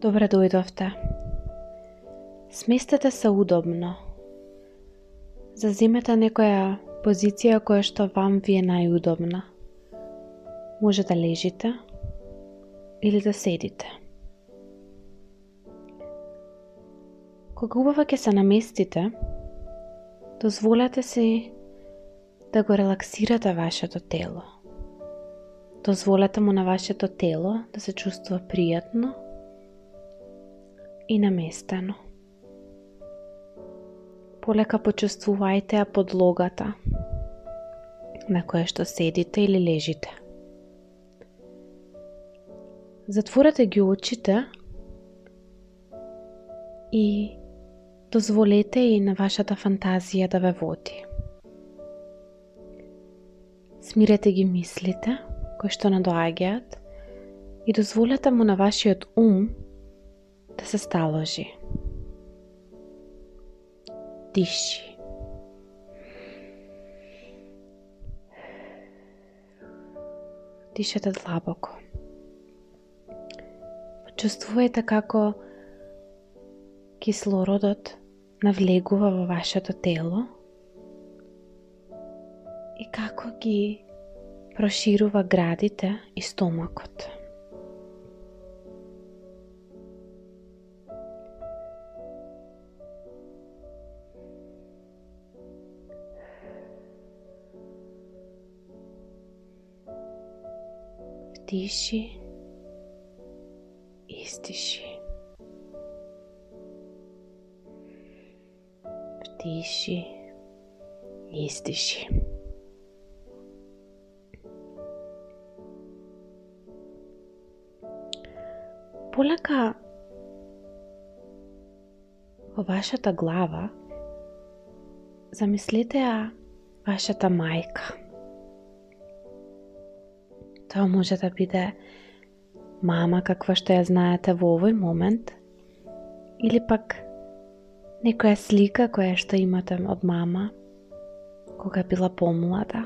Добре дојдовте. Сместете се удобно. Заземете некоја позиција која што вам ви е најудобна. Може да лежите или да седите. Кога убаво ќе се наместите, дозволете си да го релаксирате вашето тело. Дозволете му на вашето тело да се чувствува пријатно и наместено. Полека почувствувајте ја подлогата на која што седите или лежите. Затворете ги очите и дозволете и на вашата фантазија да ве води. Смирете ги мислите кои што надоаѓаат и дозволете му на вашиот ум да се сталожи. Диши. Дишете длабоко. Почувствувате така како кислородот навлегува во вашето тело и како ги проширува градите и стомакот. Диши, издиши. Вдиши, издиши. Полека во вашата глава замислете ја вашата мајка. Тоа може да биде мама каква што ја знаете во овој момент или пак некоја слика која што имате од мама кога била помлада.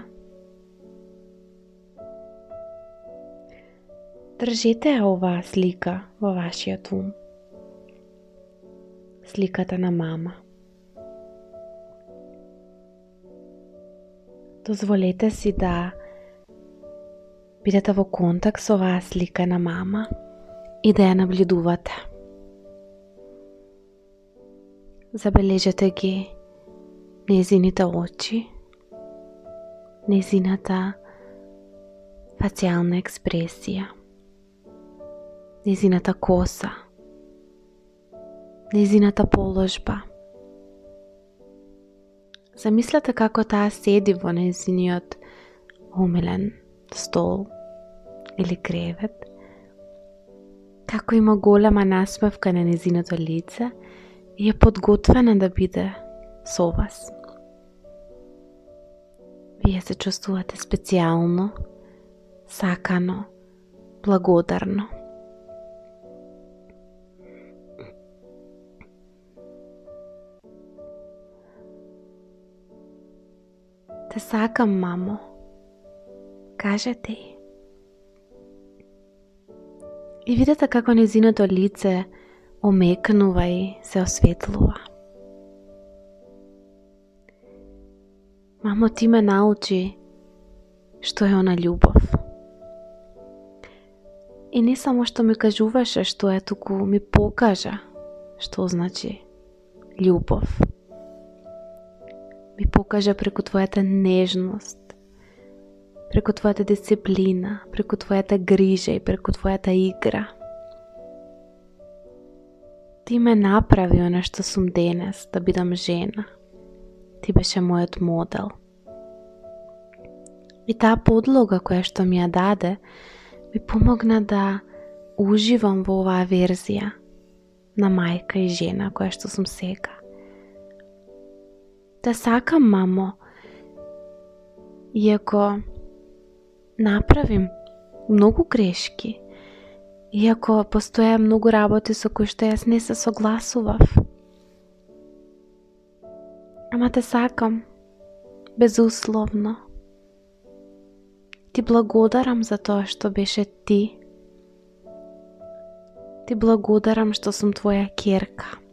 Држете ја оваа слика во вашиот ум. Сликата на мама. Дозволете си да бидете во контакт со оваа слика на мама и да ја наблюдувате. Забележете ги незините очи, незината фацијална експресија незината коса, незината положба. Замислете како таа седи во незиниот умилен стол или кревет, како има голема насмевка на незиното лице и е подготвена да биде со вас. Вие се чувствувате специјално, сакано, благодарно. Те сакам, мамо. Кажете и. И видете како незиното лице омекнува и се осветлува. Мамо, ти ме научи што е она љубов. И не само што ми кажуваше што е, туку ми покажа што значи љубов ми покажа преку твојата нежност, преку твојата дисциплина, преку твојата грижа и преку твојата игра. Ти ме направи она што сум денес, да бидам жена. Ти беше мојот модел. И таа подлога која што ми ја даде, ми помогна да уживам во оваа верзија на мајка и жена која што сум сега да сакам, мамо. Иако направим многу грешки, иако постоја многу работи со кои што јас не се согласував. Ама те сакам, безусловно. Ти благодарам за тоа што беше ти. Ти благодарам што сум твоја керка.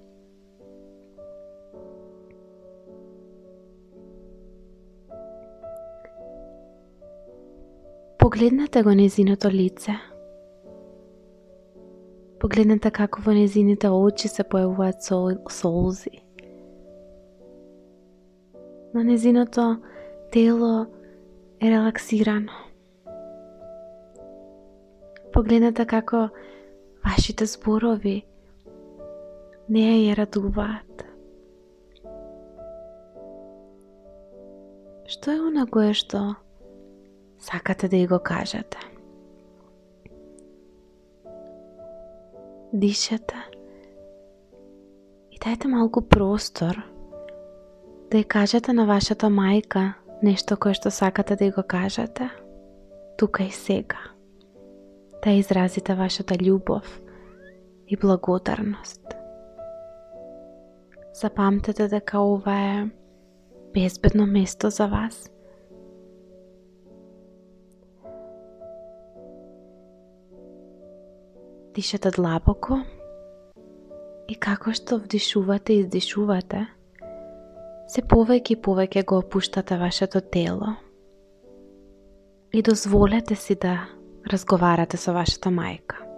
Погледнете го незиното лице. Погледнете како во незините очи се појавуваат сол, солзи. На незиното тело е релаксирано. Погледнете како вашите зборови не ја радуваат. Што е она кое што сакате да ја го кажете. Дишете и дајте малку простор да ја кажете на вашата мајка нешто кое што сакате да ја го кажете тука и сега. Да изразите вашата љубов и благодарност. Запамтете дека ова е безбедно место за вас – Дишете длабоко и како што вдишувате и издишувате, се повеќе и повеќе го опуштате вашето тело и дозволете си да разговарате со вашата мајка.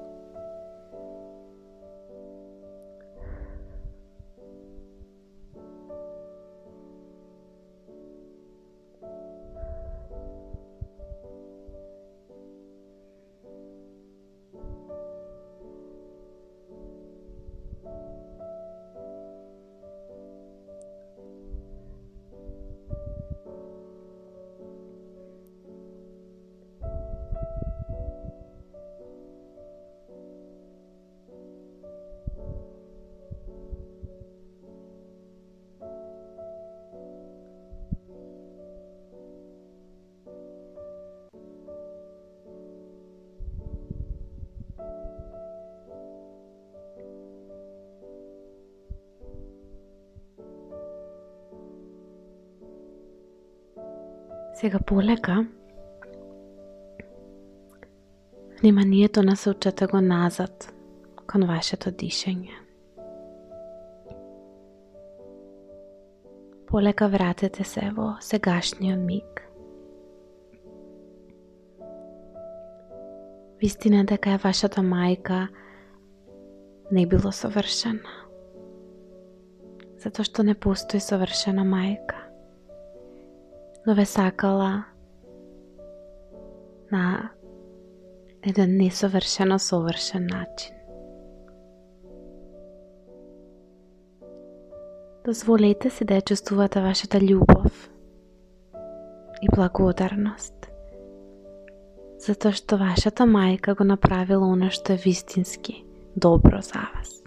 Сега полека вниманието насочете го назад кон вашето дишење. Полека вратете се во сегашниот миг. Вистина дека е вашата мајка не било совршена. Затоа што не постои совршена мајка но ве сакала на еден несовршено совршен начин. Дозволете си да ја чувствувате вашата љубов и благодарност. Затоа што вашата мајка го направила оно што е вистински добро за вас.